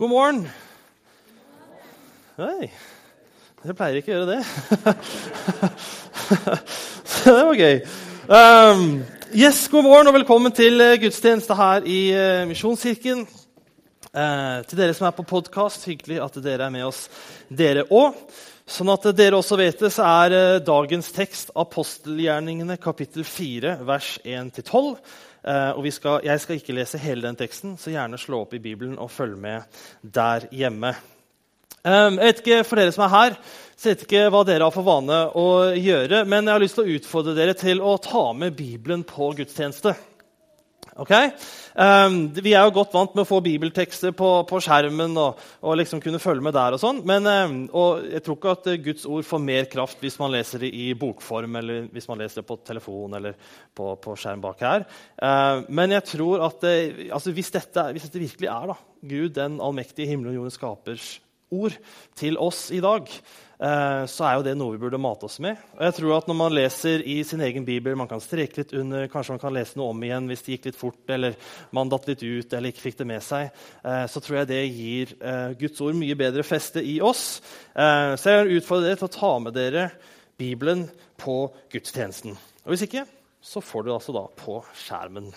God morgen. Hei. Dere pleier ikke å gjøre det. Så det var gøy. Um, yes, God morgen og velkommen til eh, gudstjeneste her i uh, Misjonskirken. Uh, til dere som er på podkast, hyggelig at dere er med oss, dere òg. Sånn at dere også vet det, så er uh, dagens tekst apostelgjerningene kapittel 4, vers 1-12. Uh, og skal, Jeg skal ikke lese hele den teksten, så gjerne slå opp i Bibelen og følg med der hjemme. Jeg vet ikke, For dere som er her, så vet ikke hva dere har for vane å gjøre, men jeg har lyst til å utfordre dere til å ta med Bibelen på gudstjeneste. Okay? Um, vi er jo godt vant med å få bibeltekster på, på skjermen og, og, liksom kunne følge med der. Og sånn, men um, og jeg tror ikke at Guds ord får mer kraft hvis man leser det i bokform eller hvis man leser det på telefon eller på, på skjerm bak her. Uh, men jeg tror at det, altså hvis, dette, hvis, dette, virkelig er da, Gud, den allmektige himmelen og jorden skapers ord til oss i dag, Eh, så er jo det noe vi burde mate oss med. Og jeg tror at Når man leser i sin egen bibel, man kan streke litt under, kanskje man kan lese noe om igjen hvis det gikk litt fort, eller man datt litt ut eller ikke fikk det med seg, eh, så tror jeg det gir eh, Guds ord mye bedre feste i oss. Så jeg utfordrer dere til å ta med dere Bibelen på gudstjenesten. Og Hvis ikke, så får du det altså da på skjermen.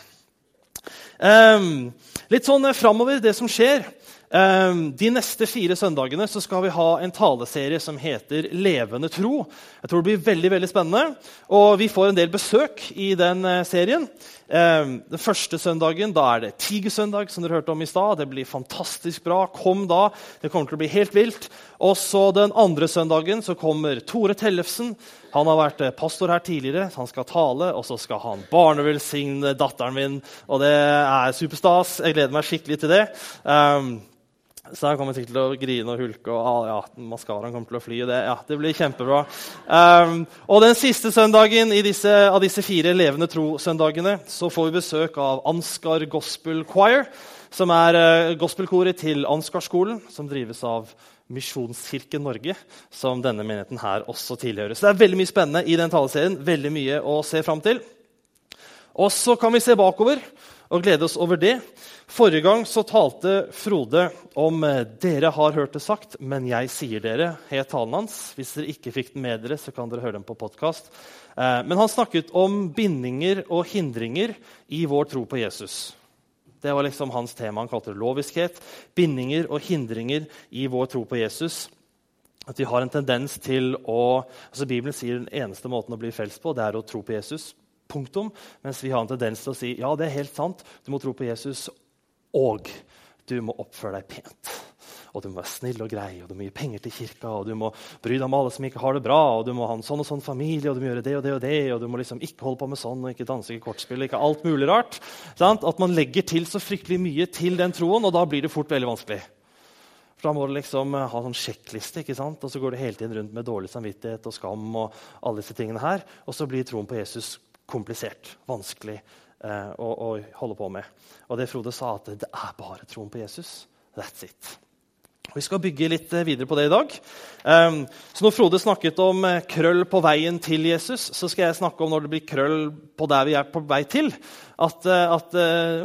litt sånn framover, det som skjer. Ehm, de neste fire søndagene skal vi ha en taleserie som heter 'Levende tro'. Jeg tror Det blir veldig veldig spennende, og vi får en del besøk i den eh, serien. Ehm, den første søndagen da er det Tigersøndag, som dere hørte om i stad. Det blir fantastisk bra. Kom da. Det kommer til å bli helt vilt. Og så Den andre søndagen så kommer Tore Tellefsen. Han har vært eh, pastor her tidligere. Han skal tale, og så skal han barnevelsigne datteren min. Og det er superstas. Jeg gleder meg skikkelig til det. Så jeg kommer sikkert til å grine og hulke, og ah, ja, maskaraen kommer til å fly. Det, ja, det blir kjempebra. Um, og den siste søndagen disse, av disse fire Levende tro-søndagene så får vi besøk av Ansgar Gospel Choir, som er uh, gospelkoret til Ansgarskolen, som drives av Misjonskirken Norge, som denne menigheten her også tilhører. Så det er veldig mye spennende i den taleserien. Veldig mye å se fram til. Og så kan vi se bakover og glede oss over det. Forrige gang så talte Frode om eh, 'Dere har hørt det sagt, men jeg sier dere', het talen hans. Hvis dere ikke fikk den med dere, så kan dere høre den på podkast. Eh, men han snakket om bindinger og hindringer i vår tro på Jesus. Det var liksom hans tema. Han kalte det loviskhet. Bindinger og hindringer i vår tro på Jesus. At vi har en tendens til å altså Bibelen sier den eneste måten å bli frelst på, det er å tro på Jesus. Punktum. Mens vi har en tendens til å si ja, det er helt sant, du må tro på Jesus og du må oppføre deg pent. Og du må være snill og grei, og du må gi penger til kirka, og du må bry deg om alle som ikke har det bra, og du må ha en sånn og sånn familie, og du må gjøre det og det og det, og du må liksom ikke holde på med sånn og ikke danse, ikke kortspill, ikke alt mulig rart. Sant? At man legger til så fryktelig mye til den troen, og da blir det fort veldig vanskelig. For Da må du liksom eh, ha sånn sjekkliste, ikke sant? og så går du hele tiden rundt med dårlig samvittighet og skam. og alle disse tingene her, Og så blir troen på Jesus komplisert, vanskelig å, å, holde på med. Og det Frode sa, at det er bare troen på Jesus. That's it. Vi skal bygge litt eh, videre på det i dag. Um, så Når Frode snakket om eh, krøll på veien til Jesus, så skal jeg snakke om når det blir krøll på der vi er på vei til. At, eh, at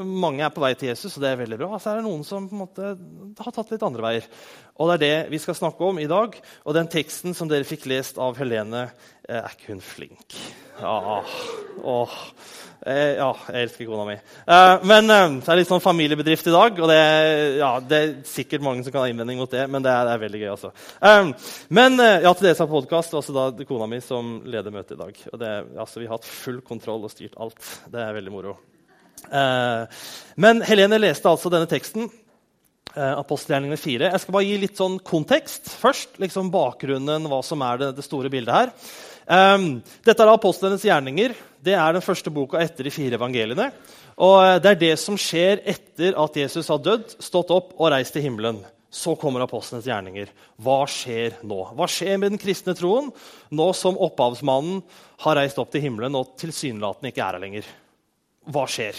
mange er på vei til Jesus, og det er veldig bra. Så er det noen som måte, har tatt litt andre veier. Og Det er det vi skal snakke om i dag. Og den teksten som dere fikk lest av Helene, er ikke hun flink? Ja, åh. Eh, ja, jeg elsker kona mi. Eh, men eh, det er litt sånn familiebedrift i dag. og det, ja, det, er sikkert mange som kan ha innvending mot det, men det er, det er veldig gøy. altså. men ja, til dere som har podkast, også da kona mi som leder møtet i dag. Og det, altså, Vi har hatt full kontroll og styrt alt. Det er veldig moro. men Helene leste altså denne teksten. Apostelgjerningene 4. Jeg skal bare gi litt sånn kontekst først. liksom Bakgrunnen, hva som er det, det store bildet her. Um, dette er apostlenes gjerninger. Det er den første boka etter de fire evangeliene. Og eh, Det er det som skjer etter at Jesus har dødd, stått opp og reist til himmelen. Så kommer apostlenes gjerninger. Hva skjer nå? Hva skjer med den kristne troen nå som opphavsmannen har reist opp til himmelen og tilsynelatende ikke er her lenger? Hva skjer?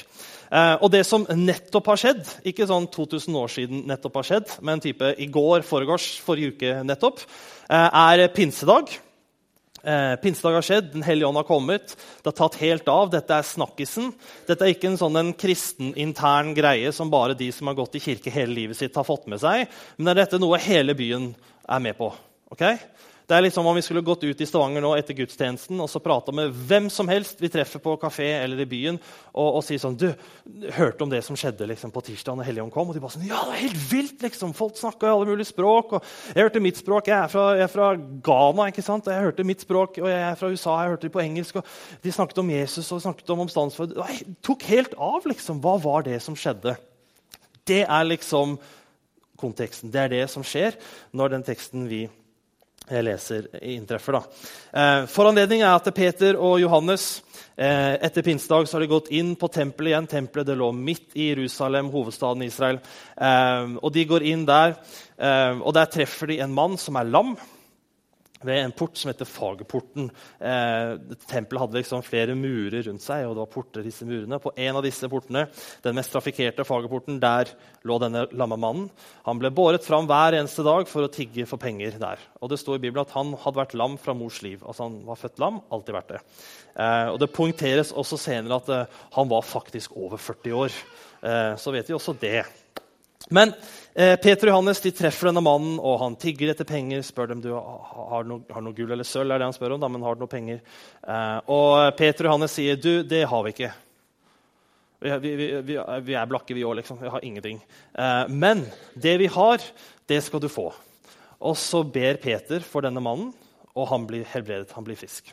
Eh, og det som nettopp har skjedd, ikke sånn 2000 år siden nettopp har skjedd, men type i går, foregårs, forrige uke nettopp, eh, er pinsedag. Eh, Pinsedag har skjedd, Den hellige ånd har kommet. Det har tatt helt av. Dette er snakkisen. Dette er ikke en sånn en kristen intern greie som bare de som har gått i kirke hele livet sitt, har fått med seg. Men er dette noe hele byen er med på. Okay? Det er litt som om vi skulle gått ut i Stavanger nå etter gudstjenesten og så prata med hvem som helst vi treffer på kafé eller i byen, og, og si sånn Du, hørte om det som skjedde liksom, på tirsdag da Helligånd kom? Og de bare sånn Ja, det er helt vilt! liksom. Folk snakka alle mulige språk. og Jeg hørte mitt språk. Jeg er fra, jeg er fra Ghana. ikke sant? Jeg hørte mitt språk, og jeg er fra USA. Jeg hørte det på engelsk. og De snakket om Jesus og snakket om omstandsforhold. Det tok helt av, liksom. Hva var det som skjedde? Det er liksom konteksten. Det er det som skjer når den teksten vi jeg leser, inntreffer. Da. Eh, Foranledningen er at Peter og Johannes eh, etter pinsedag har de gått inn på tempelet igjen. Tempelet det lå midt i Jerusalem, hovedstaden Israel. Eh, og De går inn der, og der treffer de en mann som er lam ved en port som heter Fagerporten. Eh, tempelet hadde liksom flere murer rundt seg. og det var porter disse murene. På en av disse portene, den mest trafikkerte Fagerporten, der lå denne lamme mannen. Han ble båret fram hver eneste dag for å tigge for penger der. Og Det står i Bibelen at han hadde vært lam fra mors liv. Altså Han var født lam, alltid vært det. Eh, og Det poengteres også senere at eh, han var faktisk over 40 år. Eh, så vet vi også det. Men Peter og Johannes de treffer denne mannen, og han tigger etter penger. spør dem du har noe, har noe gull eller sølv, er det han spør om, da, men har du noe penger. Eh, og Peter og Johannes sier du, det har vi ikke. Vi, vi, vi, vi er blakke, vi òg. Liksom. Vi har ingenting. Eh, men det vi har, det skal du få. Og så ber Peter for denne mannen, og han blir helbredet. Han blir frisk.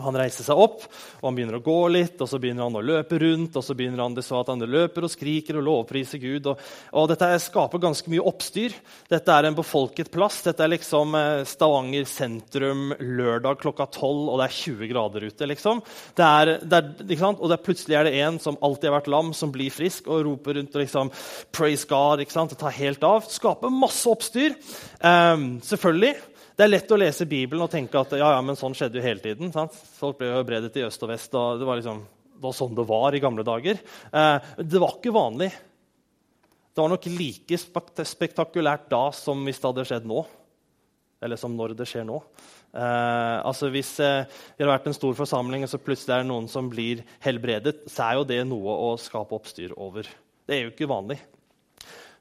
Han reiser seg opp og han begynner å gå litt, og så begynner han å løpe rundt. og så begynner Han det så at han løper og skriker og lovpriser Gud. Og, og Dette skaper ganske mye oppstyr. Dette er en befolket plass. Dette er liksom eh, Stavanger sentrum lørdag klokka tolv, og det er 20 grader ute. liksom. Det er, det er, og det er plutselig er det en som alltid har vært lam, som blir frisk og roper rundt og liksom Praise God. ikke sant? og tar helt av. Skaper masse oppstyr. Um, selvfølgelig. Det er lett å lese Bibelen og tenke at ja, ja, men sånn skjedde jo hele tiden. Sant? Folk ble jo bredet i øst og vest. og Det var liksom, det var sånn det var i gamle dager. Eh, det var ikke vanlig. Det var nok like spektakulært da som hvis det hadde skjedd nå. Eller som når det skjer nå. Eh, altså Hvis eh, det har vært en stor forsamling, og så plutselig er det noen som blir helbredet, så er jo det noe å skape oppstyr over. Det er jo ikke vanlig.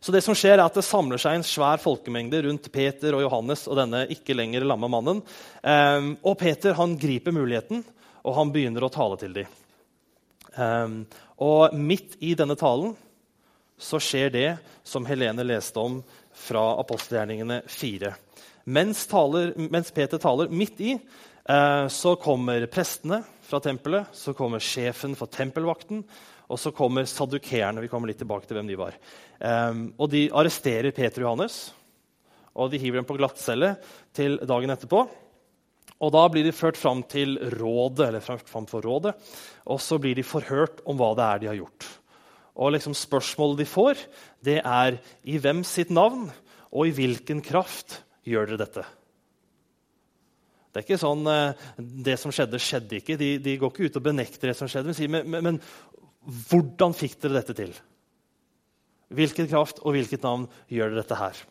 Så det som skjer er at det samler seg en svær folkemengde rundt Peter og Johannes og denne ikke lenger lamme mannen. Um, og Peter han griper muligheten, og han begynner å tale til dem. Um, og midt i denne talen så skjer det som Helene leste om fra apostelgjerningene 4. Mens, taler, mens Peter taler midt i, uh, så kommer prestene fra tempelet, så kommer sjefen for tempelvakten, og så kommer sadukeerne. Vi kommer litt tilbake til hvem de var. Um, og de arresterer Peter og Johannes, og de hiver dem på glattcelle til dagen etterpå. Og Da blir de ført fram til rådet, eller fram for rådet, og så blir de forhørt om hva det er de har gjort. Og liksom Spørsmålet de får, det er i hvem sitt navn og i hvilken kraft gjør dere dette? Det er ikke sånn eh, det som skjedde, skjedde ikke. De, de går ikke ut og benekter det som skjedde, men sier men, men, men hvordan fikk dere dette til? Hvilken kraft og hvilket navn gjør dere dette her?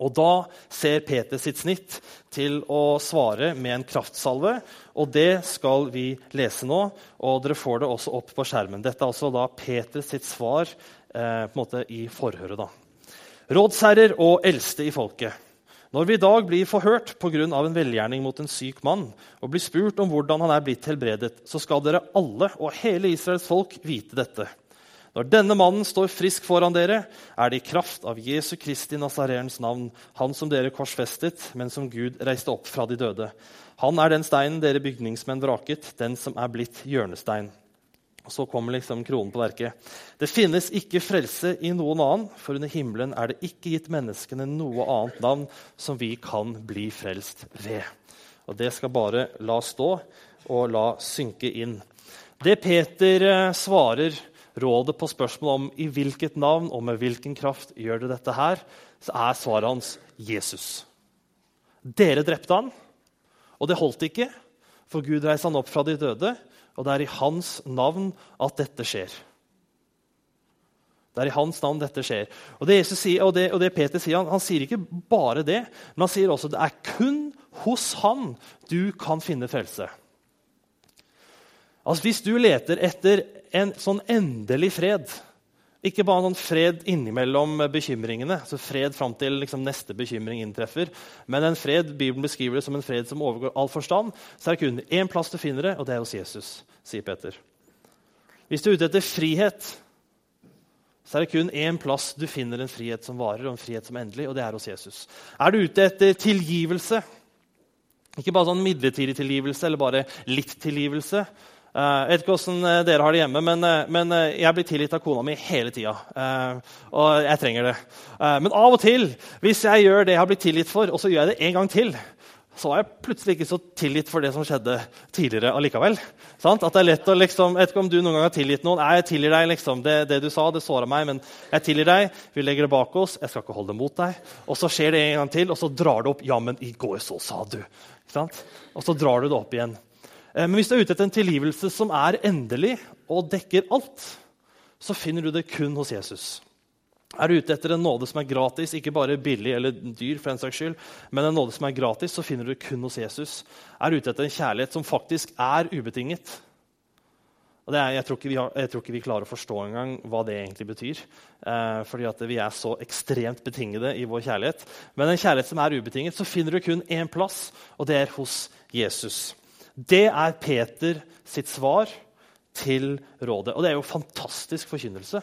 Og Da ser Peter sitt snitt til å svare med en kraftsalve. og Det skal vi lese nå, og dere får det også opp på skjermen. Dette er altså da Peter sitt svar eh, på en måte i forhøret. da. Rådsherrer og eldste i folket. Når vi i dag blir forhørt pga. en velgjerning mot en syk mann, og blir spurt om hvordan han er blitt helbredet, så skal dere alle og hele Israels folk vite dette. Når denne mannen står frisk foran dere, er det i kraft av Jesu Kristi Nazareens navn, han som dere korsfestet, men som Gud reiste opp fra de døde. Han er den steinen dere bygningsmenn vraket, den som er blitt hjørnestein. Og Så kommer liksom kronen på verket. Det finnes ikke frelse i noen annen, for under himmelen er det ikke gitt menneskene noe annet navn som vi kan bli frelst ved. Og Det skal bare la stå og la synke inn. Det Peter eh, svarer rådet på spørsmålet om i hvilket navn og med hvilken kraft gjør det dette her, så er svaret hans Jesus. Dere drepte han, og det holdt ikke, for Gud reiste han opp fra de døde og det er i hans navn at dette skjer. Det er i hans navn dette skjer. Og det, sier, og det, og det Peter sier, han, han, sier ikke bare det, men han sier også det er kun hos han du kan finne frelse. Altså Hvis du leter etter en sånn endelig fred ikke bare noen fred innimellom bekymringene, så fred fram til liksom, neste bekymring inntreffer, men en fred Bibelen beskriver det som en fred som overgår all forstand. Så er det kun én plass du finner det, og det er hos Jesus, sier Peter. Hvis du er ute etter frihet, så er det kun én plass du finner en frihet som varer, og en frihet som er endelig, og det er hos Jesus. Er du ute etter tilgivelse, ikke bare sånn midlertidig tilgivelse eller bare litt tilgivelse, jeg vet ikke hvordan eh, dere har det hjemme, men, eh, men jeg blir tilgitt av kona mi hele tida. Og jeg trenger det. Men av og til, hvis jeg gjør det jeg har blitt tilgitt for, og så gjør jeg det en gang til, så er jeg plutselig ikke så tilgitt for det som skjedde tidligere allikevel. At det er lett å liksom, Jeg vet ikke om du noen gang har tilgitt noen. Jeg tilgir deg liksom, det, det, du sa, det såra meg, men jeg tilgir deg. Vi legger det bak oss. Jeg skal ikke holde det mot deg. Og så skjer det en gang til, og så drar du opp. Ja, men i går så sa du. Og så drar du det opp igjen. Eh, men hvis du er ute etter en tilgivelse som er endelig og dekker alt, så finner du det kun hos Jesus. Er du ute etter en nåde som er gratis, ikke bare billig eller dyr, for en saks skyld, men en nåde som er gratis, så finner du det kun hos Jesus. Er du ute etter en kjærlighet som faktisk er ubetinget? Er, jeg, tror har, jeg, tror ikke vi klarer å forstå engang hva det egentlig betyr. Eh, fordi vi er så ekstremt betingede i vår kjærlighet. Men en kjærlighet som er ubetinget, så finner du kun én plass, og det er hos Jesus. Det er Peter sitt svar til rådet. Og det er jo fantastisk forkynnelse.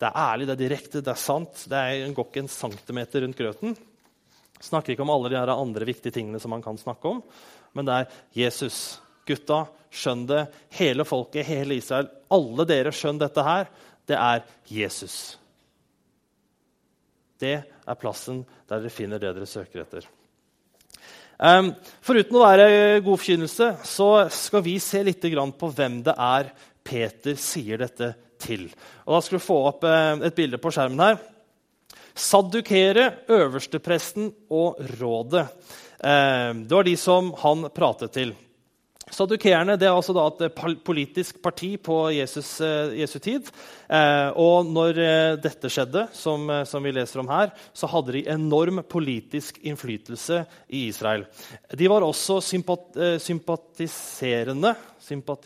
Det er ærlig, det er direkte, det er sant. Det er, går ikke en centimeter rundt grøten. Snakker ikke om alle de andre viktige tingene som man kan snakke om. Men det er Jesus. Gutta, skjønn det. Hele folket, hele Israel. Alle dere, skjønn dette her. Det er Jesus. Det er plassen der dere finner det dere søker etter. Um, foruten å være god forkynnelse så skal vi se litt på hvem det er Peter sier dette til. Og da skal du få opp uh, et bilde på skjermen her. Saddukere, øverstepresten og rådet. Uh, det var de som han pratet til. Sadukeerne er altså et eh, politisk parti på Jesus, eh, Jesu tid. Eh, og når dette skjedde, som, som, vi leser om her, så hadde de enorm politisk innflytelse i Israel. De var også sympat, sympatiserende sympa,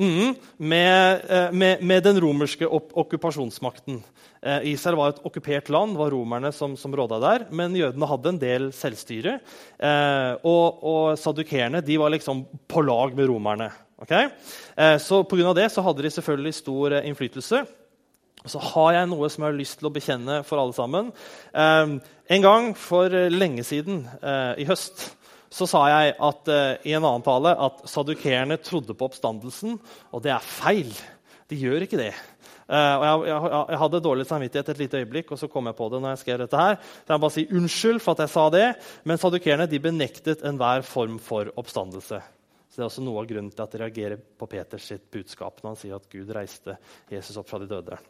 mm, med, med, med, den romerske okkupasjonsmakten. Eh, Israel var et okkupert land, det var romerne som, som råda der. Men jødene hadde en del selvstyre. Eh, og, og sadukerene var liksom på lag med romerne. Okay? Eh, så Pga. det så hadde de selvfølgelig stor eh, innflytelse. Og så har jeg noe som jeg har lyst til å bekjenne for alle sammen. Eh, en gang for lenge siden, eh, i høst, så sa jeg at, i en annen tale at sadukerene trodde på oppstandelsen. Og det er feil. De gjør ikke det. Uh, og jeg, jeg, jeg, hadde dårlig samvittighet et lite øyeblikk, og så kom jeg på det. når jeg skrev dette her. Så jeg må bare si unnskyld for at jeg sa det, men sadukerene de benektet enhver form for oppstandelse. Så Det er også noe av grunnen til at de reagerer på Peters sitt budskap når han sier at Gud reiste Jesus opp fra de døde.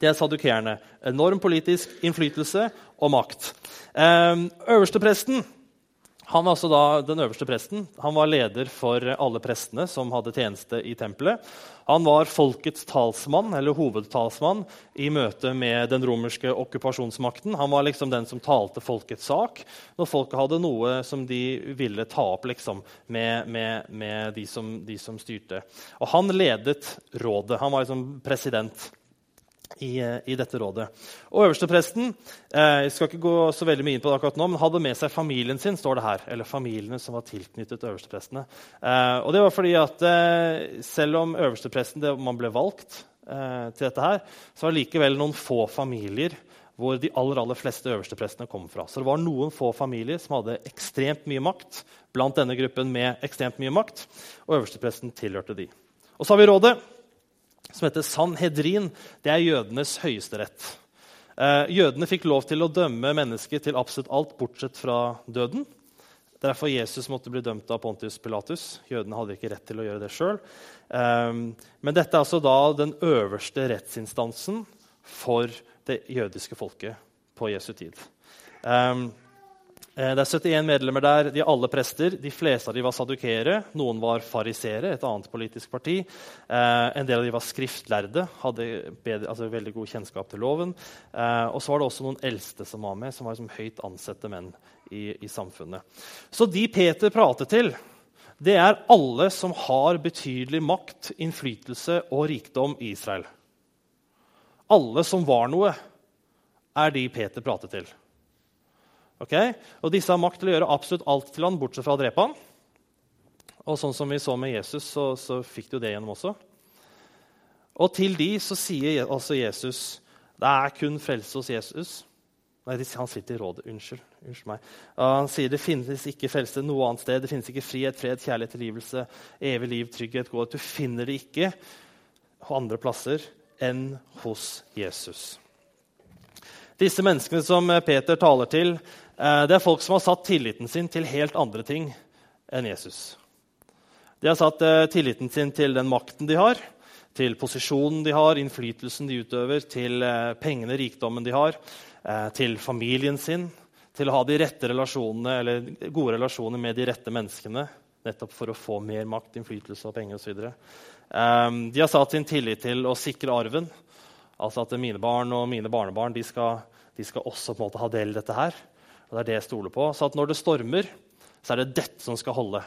Det er sadukerene. Enorm politisk innflytelse og makt. Um, Øverstepresten han var altså da den øverste presten. Han var leder for alle prestene som hadde tjeneste i tempelet. Han var folkets talsmann, eller hovedtalsmann i møte med den romerske okkupasjonsmakten. Han var liksom den som talte folkets sak når folket hadde noe som de ville ta opp liksom, med, med, med de, som, de, som, styrte. Og han ledet rådet. Han var liksom president i, i, dette rådet. Og Øverstepresten eh, jeg skal ikke gå så veldig mye inn på det akkurat nå, men hadde med seg familien sin, står det her, eller familiene som var tilknyttet øversteprestene. Eh, og det var fordi at eh, Selv om øverstepresten det, man ble valgt eh, til dette, her, så var det likevel noen få familier hvor de aller, aller fleste øversteprestene kom fra. Så det var noen få familier som hadde ekstremt mye makt blant denne gruppen med ekstremt mye makt, og øverstepresten tilhørte de. Og så har vi rådet som heter Sanhedrin. Det er jødenes høyesterett. Eh, jødene fikk lov til å dømme mennesker til absolutt alt bortsett fra døden. Derfor Jesus måtte bli dømt av Pontius Pilatus. Jødene hadde ikke rett til å gjøre det sjøl. Eh, men dette er altså da den øverste rettsinstansen for det jødiske folket på Jesu tid. Eh, det er 71 medlemmer der. De er alle prester. De fleste av dem var sadukere. Noen var farisere, et annet politisk parti. Eh, en del av dem var skriftlærde, hadde bedre, altså veldig god kjennskap til loven. Eh, og så var det også noen eldste som var med, som var liksom høyt ansette menn i, i samfunnet. Så de Peter prater til, det er alle som har betydelig makt, innflytelse og rikdom i Israel. Alle som var noe, er de Peter prater til. Okay? Og disse har makt til å gjøre absolutt alt til han, bortsett fra å drepe han. Og sånn som vi så med Jesus, så, så fikk jo det gjennom også. Og til de så sier altså Jesus det er kun frelse hos Jesus. Nei, han sitter i rådet. Unnskyld. Unnskyld meg. Han sier det finnes ikke frelse noe annet sted. Det finnes ikke frihet, fred, kjærlighet, tilgivelse, evig liv, trygghet, godhet. Du finner det ikke andre plasser enn hos Jesus. Disse menneskene som Peter taler til, det er folk som har satt tilliten sin til helt andre ting enn Jesus. De har satt eh, tilliten sin til den makten de har, til posisjonen de har, innflytelsen de utøver, til eh, pengene, rikdommen de har, til familien sin, til å ha de rette relasjonene, eller gode relasjoner med de rette menneskene. Nettopp for å få mer makt, innflytelse og penger osv. De har satt sin tillit til å sikre arven. Altså at mine barn og mine barnebarn de skal, de skal også på en måte ha del i dette her. Og det er det jeg stoler på. Så når det stormer, så er det dette som skal holde.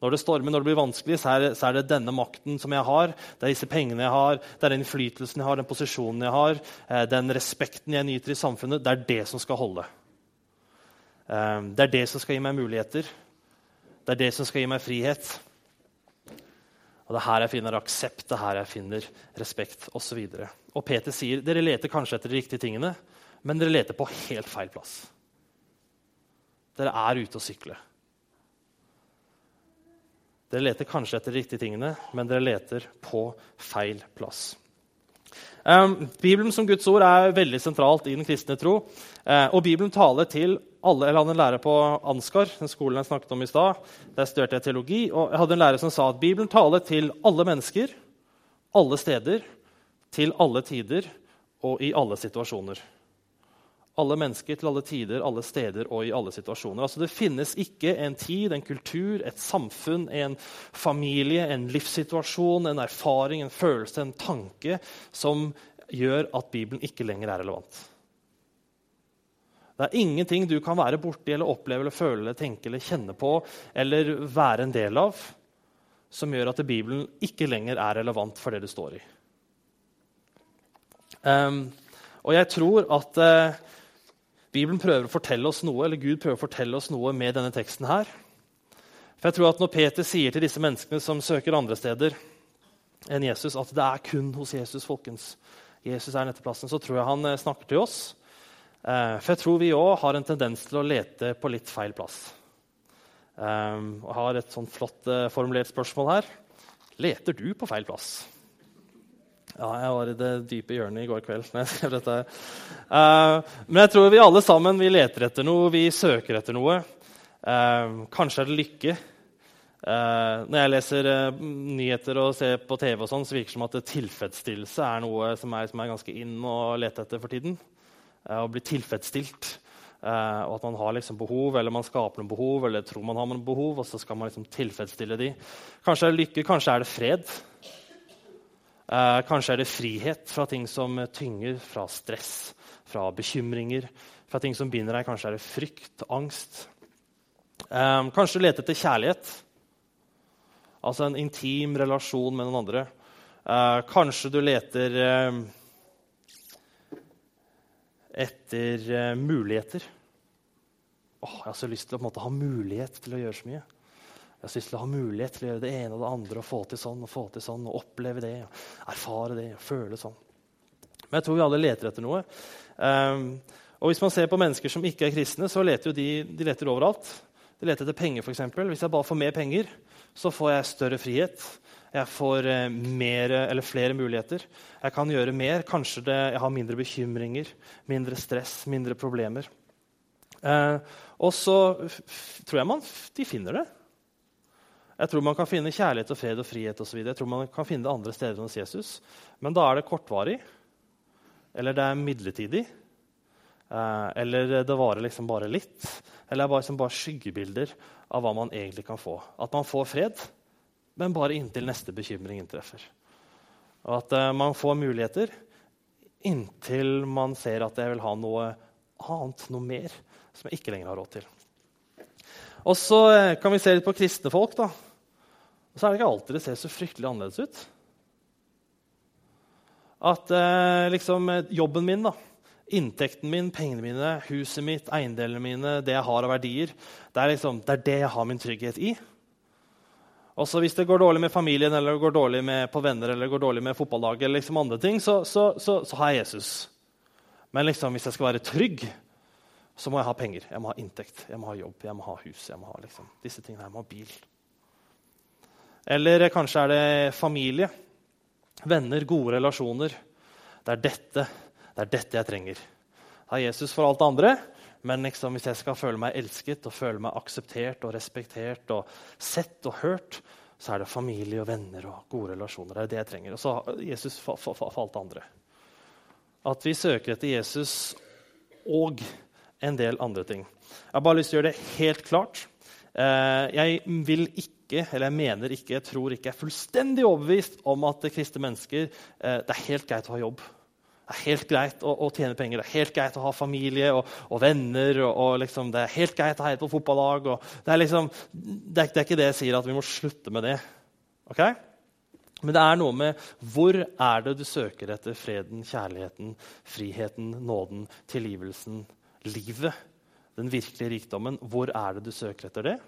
Når det stormer, når det blir vanskelig, så er, det, så er det denne makten som jeg har. Det er disse pengene jeg har, det er den innflytelsen jeg har, den posisjonen jeg har, eh, den respekten jeg nyter i samfunnet. Det er det som skal holde. Eh, det er det som skal gi meg muligheter. Det er det som skal gi meg frihet. Og det er her jeg finner aksept, det er her jeg finner respekt osv. Og, og Peter sier dere leter kanskje etter de riktige tingene, men dere leter på helt feil plass. Dere er ute og sykler. Dere leter kanskje etter de riktige tingene, men dere leter på feil plass. Um, Bibelen som Guds ord er veldig sentralt i den kristne tro. Uh, og Bibelen taler til alle, eller hadde en lærer på Ansgar, den skolen jeg snakket om i stad. Der studerte jeg teologi, og jeg hadde en lærer som sa at Bibelen taler til alle mennesker, alle steder, til alle tider og i alle situasjoner alle mennesker til alle tider, alle steder og i alle situasjoner. Altså, det finnes ikke en tid, en kultur, et samfunn, en familie, en livssituasjon, en erfaring, en følelse, en tanke som gjør at Bibelen ikke lenger er relevant. Det er ingenting du kan være borti eller oppleve eller føle eller tenke eller kjenne på eller være en del av som gjør at Bibelen ikke lenger er relevant for det du står i. Um, og jeg tror at uh, Bibelen prøver å fortelle oss noe, eller Gud prøver å fortelle oss noe med denne teksten. her. For jeg tror at Når Peter sier til disse menneskene som søker andre steder enn Jesus, at det er kun hos Jesus, folkens, Jesus er netteplassen, så tror jeg han eh, snakker til oss. Eh, for jeg tror vi òg har en tendens til å lete på litt feil plass. Jeg og har et sånn flott formulert spørsmål her. Leter du på feil plass? Ja, jeg var i det dype hjørnet i går kveld. når jeg skrev dette. Uh, men jeg tror vi alle sammen vi leter etter noe, vi søker etter noe. Uh, kanskje er det lykke. Uh, når jeg leser nyheter og ser på TV, og sånn, så virker det som at tilfredsstillelse er noe som er, som er ganske inn å lete etter for tiden. Å bli tilfredsstilt. og at man har liksom behov, eller man skaper noen behov, eller tror man har noen behov, og så skal man liksom tilfredsstille de. Kanskje er det lykke, kanskje er det fred. Eh, kanskje er det frihet fra ting som tynger, fra stress, fra bekymringer, fra ting som binder deg. Kanskje er det frykt, angst. Eh, kanskje lete etter kjærlighet, altså en intim relasjon med noen andre. Eh, kanskje du leter eh, etter eh, muligheter. Åh, jeg har så lyst til å måte, ha mulighet til å gjøre så mye. Jeg har lyst til ha mulighet til å gjøre det ene og det andre og få til sånn og få til sånn, og oppleve det og erfare det og føle sånn. Men jeg tror vi alle leter etter noe. Um, og Hvis man ser på mennesker som ikke er kristne, så leter de, de leter overalt. De leter etter penger, f.eks. Hvis jeg bare får mer penger, så får jeg større frihet. Jeg får uh, mer, flere muligheter. Jeg kan gjøre mer. Kanskje det, jeg har mindre bekymringer, mindre stress, mindre problemer. Eh, og så tror jeg man, de finner det. Jeg tror man kan finne kjærlighet og fred og frihet osv. Jeg tror man kan finne andre steder hos Jesus. Men da er det kortvarig, eller det er midlertidig. Eh, eller det varer liksom bare litt. Eller det er bare, liksom bare skyggebilder av hva man egentlig kan få? At man får fred, men bare inntil neste bekymring inntreffer. Og at uh, man får muligheter inntil man ser at jeg vil ha noe annet, noe mer, som jeg ikke lenger har råd til. Og så uh, kan vi se litt på kristne folk. da. Og så er det ikke alltid det ser så fryktelig annerledes ut. At eh, liksom jobben min da, inntekten min, pengene mine, huset mitt, eiendelene mine, det jeg har av verdier, det er, liksom, det er det jeg har min trygghet i. Også hvis det går dårlig med familien eller går dårlig med, på venner eller går dårlig med fotballaget, eller liksom andre ting, så, så, så, så, har jeg Jesus. Men liksom, hvis jeg skal være trygg, så må jeg ha penger, jeg må ha inntekt, jeg må ha jobb, jeg må ha hus. jeg må ha liksom, disse tingene, jeg må ha bil. Eller kanskje er det familie, venner, gode relasjoner. Det er dette det er dette jeg trenger. Det er Jesus for alt det andre, men liksom, hvis jeg skal føle meg elsket og føle meg akseptert og respektert og sett og hørt, så er det familie og venner og gode relasjoner. Det er det jeg trenger. Og så Jesus for, for, for, for alt det andre. At vi søker etter Jesus og en del andre ting. Jeg har bare lyst til å gjøre det helt klart. Eh, jeg vil ikke, eller jeg mener ikke, jeg tror ikke, jeg er fullstendig overbevist om at kristne mennesker eh, Det er helt greit å ha jobb. Det er helt greit å, å, tjene penger, det er helt greit å ha familie og, og venner. Og, og liksom, det er helt greit å heie på fotballag. Det er, liksom, det, er, det, er, ikke det jeg sier at vi må slutte med det. Okay? Men det er noe med hvor er det du søker etter freden, kjærligheten, friheten, nåden, tilgivelsen, livet? Den virkelige rikdommen. Hvor er det du søker etter det?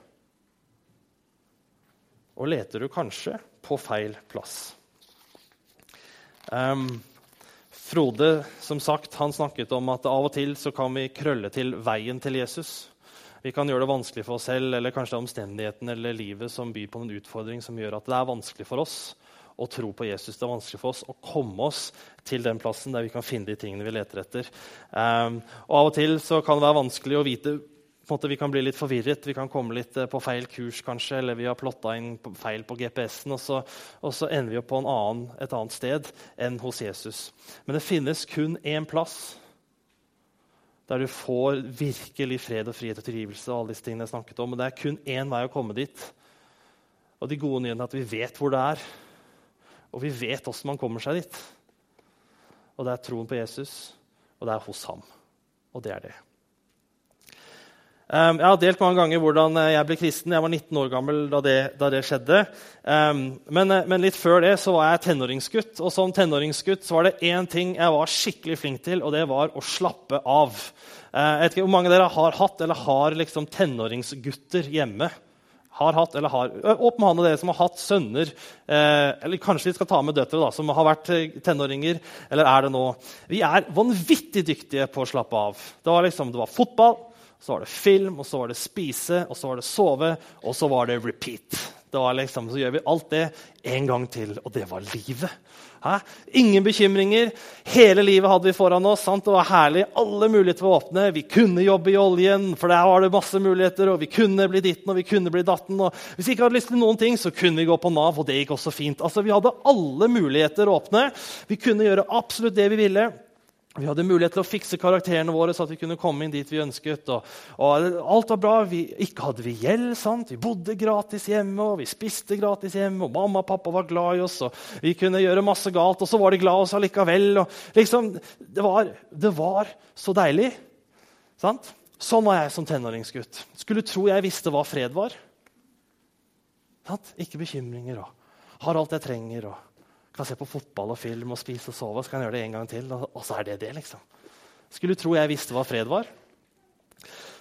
Og leter du kanskje på feil plass? Um, Frode som sagt, han snakket om at av og til så kan vi krølle til veien til Jesus. Vi kan gjøre det vanskelig for oss selv eller kanskje omstendigheten eller livet som byr på en utfordring som gjør at det er vanskelig for oss å tro på Jesus. Det er vanskelig for oss å komme oss til den plassen der vi kan finne de tingene vi leter etter. Um, og Av og til så kan det være vanskelig å vite måte, vi kan bli litt forvirret, vi kan komme litt eh, på feil kurs, kanskje, eller vi har plotta inn feil på GPS-en, og, og, så ender vi opp på annen, et annet sted enn hos Jesus. Men det finnes kun én plass der du får virkelig fred og frihet og tilgivelse. og alle disse tingene jeg snakket om, og Det er kun én vei å komme dit. Og de gode nyhetene er at vi vet hvor det er, og vi vet hvordan man kommer seg dit. Og det er troen på Jesus, og det er hos ham. Og det er det. Um, jeg har delt mange ganger hvordan eh, jeg ble kristen. Jeg var 19 år gammel da det, da det skjedde. Um, men, eh, men, litt før det så var jeg tenåringsgutt. Og som tenåringsgutt så var det én ting jeg var skikkelig flink til, og det var å slappe av. Uh, jeg vet ikke Hvor mange av dere har hatt eller har liksom tenåringsgutter hjemme? Har hatt eller har. Opp med hånda dere som har hatt sønner, eh, eller kanskje vi skal ta med døtre, da, som har vært tenåringer. Eller er det nå? Vi er vanvittig dyktige på å slappe av. Det var, liksom, det var fotball, så var det film, og så var det spise, og så var det sove, og så var det repeat. Det var liksom, så gjør vi alt det en gang til, og det var livet. Hæ? Ingen bekymringer. Hele livet hadde vi foran oss. Sant? Det var herlig. Alle muligheter var åpne. Vi kunne jobbe i oljen, for der var det masse muligheter. og Vi kunne bli ditten og vi kunne bli datten. Og hvis vi ikke hadde lyst til noen ting, så kunne vi gå på Nav, og det gikk også fint. Altså, Vi hadde alle muligheter åpne. Vi kunne gjøre absolutt det vi ville. Vi hadde mulighet til å fikse karakterene våre så at vi kunne komme inn dit vi ønsket. Og, og alt var bra. Vi, ikke hadde vi gjeld. sant? Vi bodde gratis hjemme, og vi spiste gratis hjemme. og Mamma og pappa var glad i oss, og vi kunne gjøre masse galt, og så var de glad i oss allikevel. Og liksom, det, var, det var så deilig. Sant? Sånn var jeg som tenåringsgutt. Skulle tro jeg visste hva fred var. Sant? Ikke bekymringer og har alt jeg trenger. og kan se på fotball og film og spise og sove. Så kan jeg gjøre det en gang til, og så er det det. liksom. Skulle tro jeg visste hva fred var.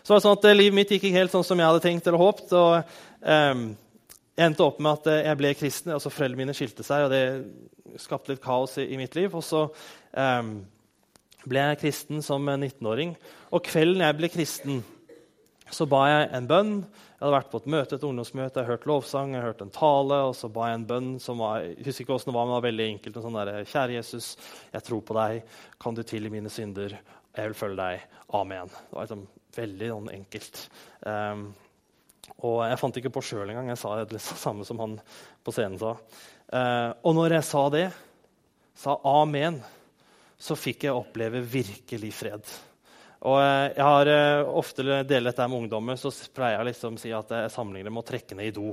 Så var det sånn at eh, Livet mitt gikk ikke helt sånn som jeg hadde tenkt eller håpet. og um, endte opp med at eh, jeg ble kristen. altså Foreldrene mine skilte seg, og det skapte litt kaos i, i mitt liv. Og så um, ble jeg kristen som 19-åring. Og kvelden jeg ble kristen, så ba jeg en bønn jeg hadde vært på et møte, et ungdomsmøte, jeg hørt lovsang, jeg hørt en tale, og så ba jeg en bønn som var jeg husker ikke hvordan det var, men det var veldig enkelt. En sånn der, Kjære Jesus, jeg tror på deg. Kan du tilgi mine synder? Jeg vil følge deg. Amen. Det var liksom veldig sånn enkelt. Um, og jeg fant ikke på sjøl engang. Jeg sa det samme som han på scenen sa. Uh, og når jeg sa det, sa amen, så fikk jeg oppleve virkelig fred. Og eh, jeg har eh, ofte delt dette med ungdommer, så pleier jeg liksom å si at jeg sammenligner med å trekke ned i do.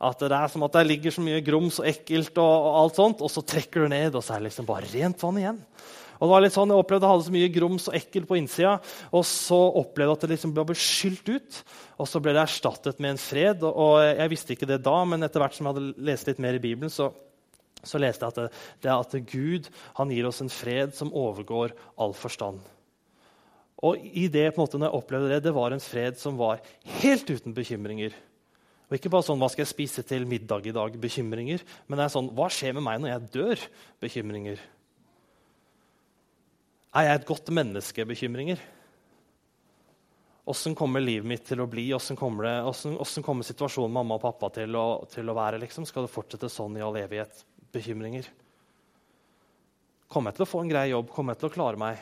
At det er som at det ligger så mye grums og ekkelt, og, og alt sånt, og så trekker du ned, og så er det liksom bare rent vann igjen. Og det var litt sånn, Jeg opplevde jeg hadde så mye grums og ekkelt på innsida, og så opplevde jeg at det liksom ble skylt ut. Og så ble det erstattet med en fred. Og jeg visste ikke det da, men etter hvert som jeg hadde lest litt mer i Bibelen, så, så leste jeg at, det, det at Gud han gir oss en fred som overgår all forstand. Og i det, på en måte, når jeg opplevde det, det var en fred som var helt uten bekymringer. Og ikke bare sånn 'Hva skal jeg spise til middag i dag?' bekymringer. Men det er sånn 'Hva skjer med meg når jeg dør?' bekymringer. Er jeg et godt menneske? Bekymringer. Åssen kommer livet mitt til å bli? Åssen kommer, kommer, situasjonen mamma og pappa til å, til å, være? Liksom? Skal det fortsette sånn i all evighet? Bekymringer. Kommer jeg til å få en grei jobb? Kommer jeg til å klare meg?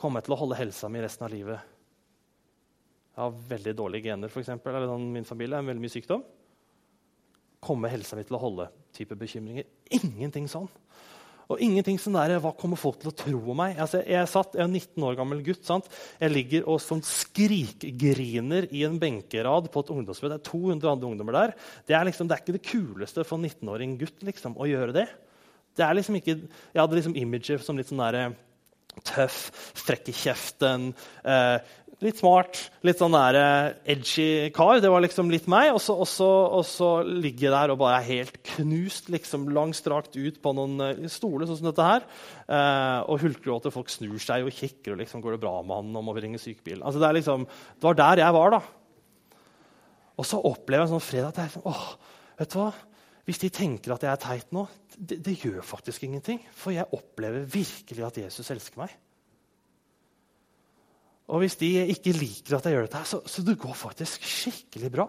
Kommer jeg til å holde helsa mi resten av livet? Jeg har veldig dårlige gener, eksempel, eller sånn, min familie er veldig mye sykdom. Kommer helsa mi til å holde? type bekymringer. Ingenting sånn. Og ingenting sånn der, Hva kommer folk til å tro om meg? Altså, jeg, satt, jeg er en 19 år gammel gutt. Sant? Jeg ligger og sånn skrikgriner i en benkerad på et ungdomsmøte. Det er 200 andre ungdommer der. Det er, liksom, det er ikke det kuleste for en 19-åring gutt liksom, å gjøre det. Det er liksom ikke, Jeg hadde liksom imager som litt sånn der, tøff, frekk i kjeften, eh, litt smart, litt sånn der, uh, edgy kar. Det var liksom litt meg. Og så, og så, og så ligger jeg der og bare er helt knust, liksom langstrakt ut på noen uh, stoler sånn som dette her. Eh, og hulkegråter. Folk snur seg og kikker. og liksom, Går det bra med han? om vi ringe sykebilen. Altså, det, liksom, det, var der jeg var, da. Og så opplever jeg en sånn fred at jeg, åh, vet du hva? Hvis de tenker at jeg er teit nå, det, det gjør faktisk ingenting. For jeg opplever virkelig at Jesus elsker meg. Og hvis de ikke liker at jeg gjør dette, så, så det går faktisk skikkelig bra.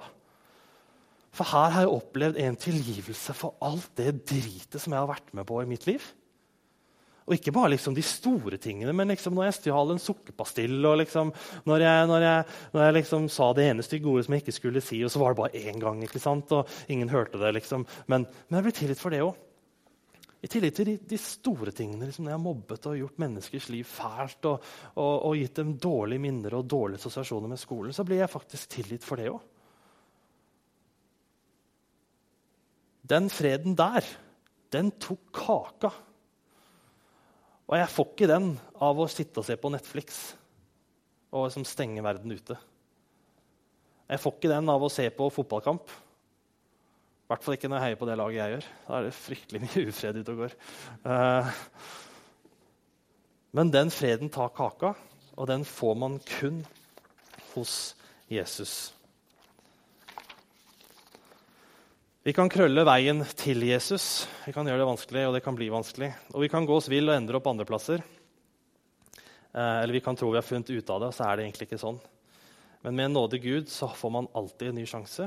For her har jeg opplevd en tilgivelse for alt det dritet som jeg har vært med på i mitt liv. Og ikke bare liksom de store tingene, men liksom når jeg stjal en sukkerpastill, og liksom når jeg, når jeg, når jeg liksom sa det ene stygge ordet som jeg ikke skulle si, og så var det bare én gang, ikke sant? og ingen hørte det. liksom. Men, men jeg ble tilgitt for det òg. I tillegg til de, de store tingene, liksom, når jeg har mobbet og gjort menneskers liv fælt og, og, og gitt dem dårlige minner og dårlige assosiasjoner med skolen, så blir jeg faktisk tilgitt for det òg. Den freden der, den tok kaka. Og jeg får ikke den av å sitte og se på Netflix og liksom stenge verden ute. Jeg får ikke den av å se på fotballkamp I hvert fall ikke når jeg heier på det laget jeg gjør. Da er det fryktelig mye ufred ute og går. Uh, men den freden tar kaka, og den får man kun hos Jesus. Vi kan krølle veien til Jesus. Vi kan gjøre det vanskelig, og det kan bli vanskelig. Og vi kan gå oss vill og endre opp andreplasser. Uh, eller vi kan tro vi har funnet ut av det, og så er det egentlig ikke sånn. Men med en nådig Gud så får man alltid en ny sjanse.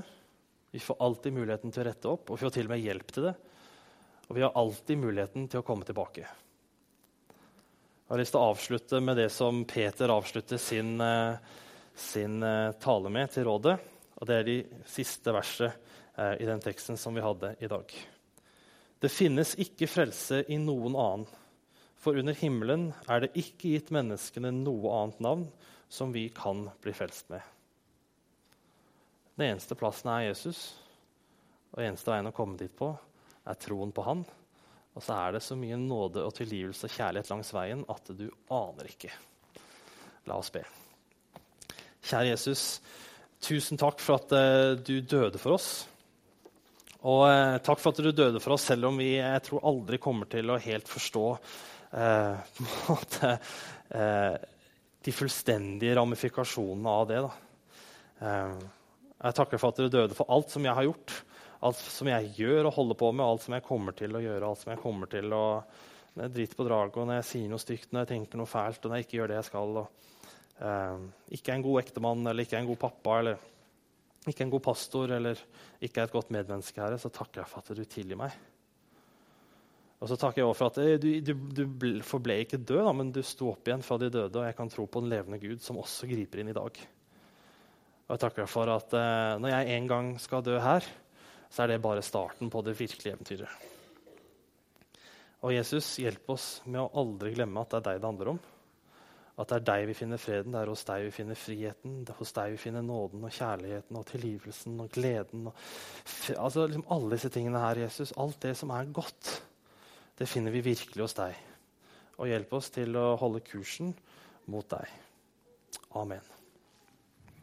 Vi får alltid muligheten til å rette opp, og vi får til og med hjelp til det. Og vi har alltid muligheten til å komme tilbake. Jeg har lyst til å avslutte med det som Peter avslutter sin, eh, sin eh, tale med til rådet. Og det er de siste versene eh, i den teksten som vi hadde i dag. Det finnes ikke frelse i noen annen, for under himmelen er det ikke gitt menneskene noe annet navn som vi kan bli frelst med. Den eneste plassen er Jesus. Og eneste veien å komme dit på er troen på Han. Og så er det så mye nåde og tilgivelse og kjærlighet langs veien at du aner ikke. La oss be. Kjære Jesus, tusen takk for at uh, du døde for oss. Og eh, takk for at du døde for oss, selv om vi jeg tror aldri kommer til å helt forstå eh, måte, de fullstendige ramifikasjonene av det. Da. Jeg takker for at du døde for alt som jeg har gjort, alt som jeg gjør og holder på med, alt som jeg kommer til å gjøre, alt som jeg kommer til å når jeg driter på draget, og når jeg sier noe stygt, når jeg tenker noe fælt, og når jeg ikke gjør det jeg skal. Og, uh, ikke er en god ektemann eller ikke er en god pappa eller ikke en god pastor eller ikke er et godt medmenneske, Herre, så takker jeg for at du tilgir meg. Og så takker jeg også for at eh, du, du, du forble ikke død, da, men du sto opp igjen fra de døde, og jeg kan tro på en levende Gud som også griper inn i dag. Og jeg takker deg for at eh, når jeg en gang skal dø her, så er det bare starten på det virkelige eventyret. Og Jesus, hjelp oss med å aldri glemme at det er deg det handler om. At det er deg vi finner freden, det er hos deg vi finner friheten, det er hos deg vi finner nåden og kjærligheten og tilgivelsen og gleden. Og altså liksom Alle disse tingene her, Jesus, alt det som er godt, det finner vi virkelig hos deg. Og hjelp oss til å holde kursen mot deg. Amen.